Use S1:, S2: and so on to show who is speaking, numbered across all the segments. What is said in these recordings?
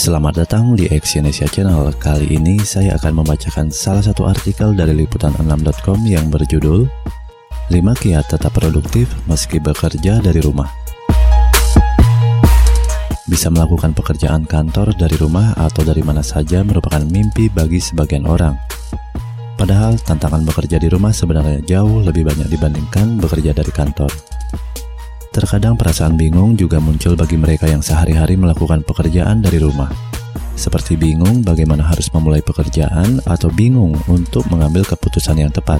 S1: Selamat datang di Exyonesia Channel. Kali ini saya akan membacakan salah satu artikel dari liputan6.com yang berjudul 5 kiat tetap produktif meski bekerja dari rumah. Bisa melakukan pekerjaan kantor dari rumah atau dari mana saja merupakan mimpi bagi sebagian orang. Padahal tantangan bekerja di rumah sebenarnya jauh lebih banyak dibandingkan bekerja dari kantor. Terkadang perasaan bingung juga muncul bagi mereka yang sehari-hari melakukan pekerjaan dari rumah. Seperti bingung bagaimana harus memulai pekerjaan atau bingung untuk mengambil keputusan yang tepat.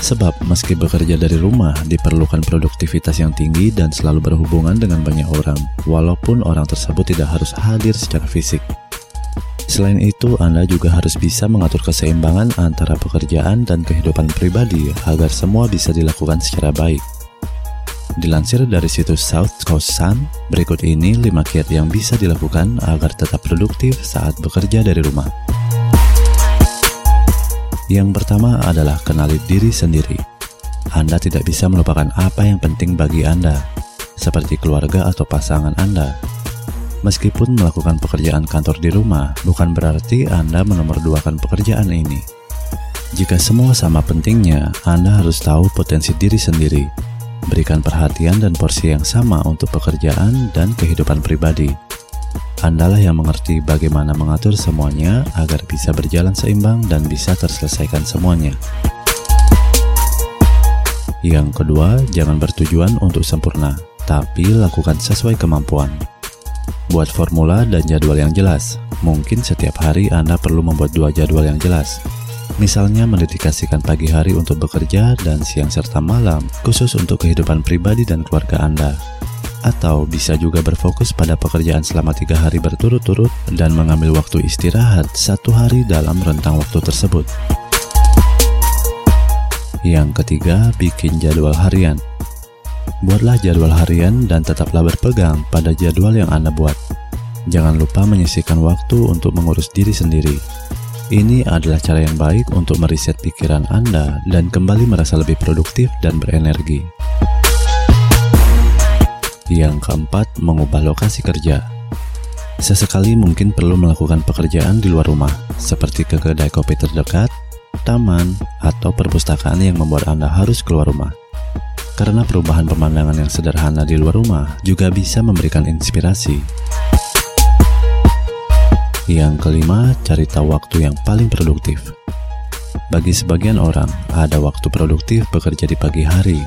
S1: Sebab meski bekerja dari rumah diperlukan produktivitas yang tinggi dan selalu berhubungan dengan banyak orang, walaupun orang tersebut tidak harus hadir secara fisik. Selain itu, Anda juga harus bisa mengatur keseimbangan antara pekerjaan dan kehidupan pribadi agar semua bisa dilakukan secara baik. Dilansir dari situs South Coast Sun, berikut ini 5 kiat yang bisa dilakukan agar tetap produktif saat bekerja dari rumah. Yang pertama adalah kenali diri sendiri. Anda tidak bisa melupakan apa yang penting bagi Anda, seperti keluarga atau pasangan Anda. Meskipun melakukan pekerjaan kantor di rumah, bukan berarti Anda menomorduakan pekerjaan ini. Jika semua sama pentingnya, Anda harus tahu potensi diri sendiri Berikan perhatian dan porsi yang sama untuk pekerjaan dan kehidupan pribadi. Andalah yang mengerti bagaimana mengatur semuanya agar bisa berjalan seimbang dan bisa terselesaikan semuanya. Yang kedua, jangan bertujuan untuk sempurna, tapi lakukan sesuai kemampuan. Buat formula dan jadwal yang jelas. Mungkin setiap hari Anda perlu membuat dua jadwal yang jelas, Misalnya mendedikasikan pagi hari untuk bekerja dan siang serta malam khusus untuk kehidupan pribadi dan keluarga Anda. Atau bisa juga berfokus pada pekerjaan selama tiga hari berturut-turut dan mengambil waktu istirahat satu hari dalam rentang waktu tersebut. Yang ketiga, bikin jadwal harian. Buatlah jadwal harian dan tetaplah berpegang pada jadwal yang Anda buat. Jangan lupa menyisihkan waktu untuk mengurus diri sendiri ini adalah cara yang baik untuk meriset pikiran Anda dan kembali merasa lebih produktif dan berenergi. Yang keempat, mengubah lokasi kerja. Sesekali mungkin perlu melakukan pekerjaan di luar rumah, seperti ke kedai kopi terdekat, taman, atau perpustakaan yang membuat Anda harus keluar rumah. Karena perubahan pemandangan yang sederhana di luar rumah juga bisa memberikan inspirasi. Yang kelima, cari tahu waktu yang paling produktif. Bagi sebagian orang, ada waktu produktif bekerja di pagi hari,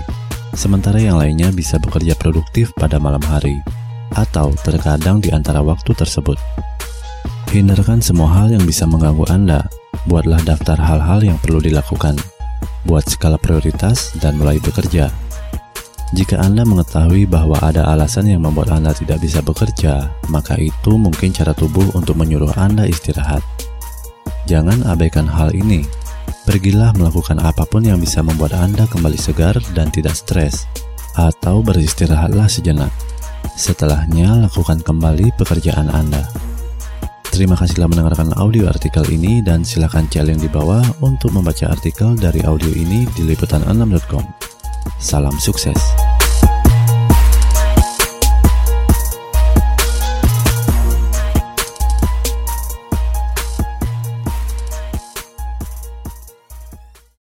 S1: sementara yang lainnya bisa bekerja produktif pada malam hari, atau terkadang di antara waktu tersebut. Hindarkan semua hal yang bisa mengganggu Anda. Buatlah daftar hal-hal yang perlu dilakukan. Buat skala prioritas dan mulai bekerja. Jika Anda mengetahui bahwa ada alasan yang membuat Anda tidak bisa bekerja, maka itu mungkin cara tubuh untuk menyuruh Anda istirahat. Jangan abaikan hal ini. Pergilah melakukan apa pun yang bisa membuat Anda kembali segar dan tidak stres, atau beristirahatlah sejenak. Setelahnya, lakukan kembali pekerjaan Anda. Terima kasih telah mendengarkan audio artikel ini dan silakan link di bawah untuk membaca artikel dari audio ini di liputan6.com. Salam sukses.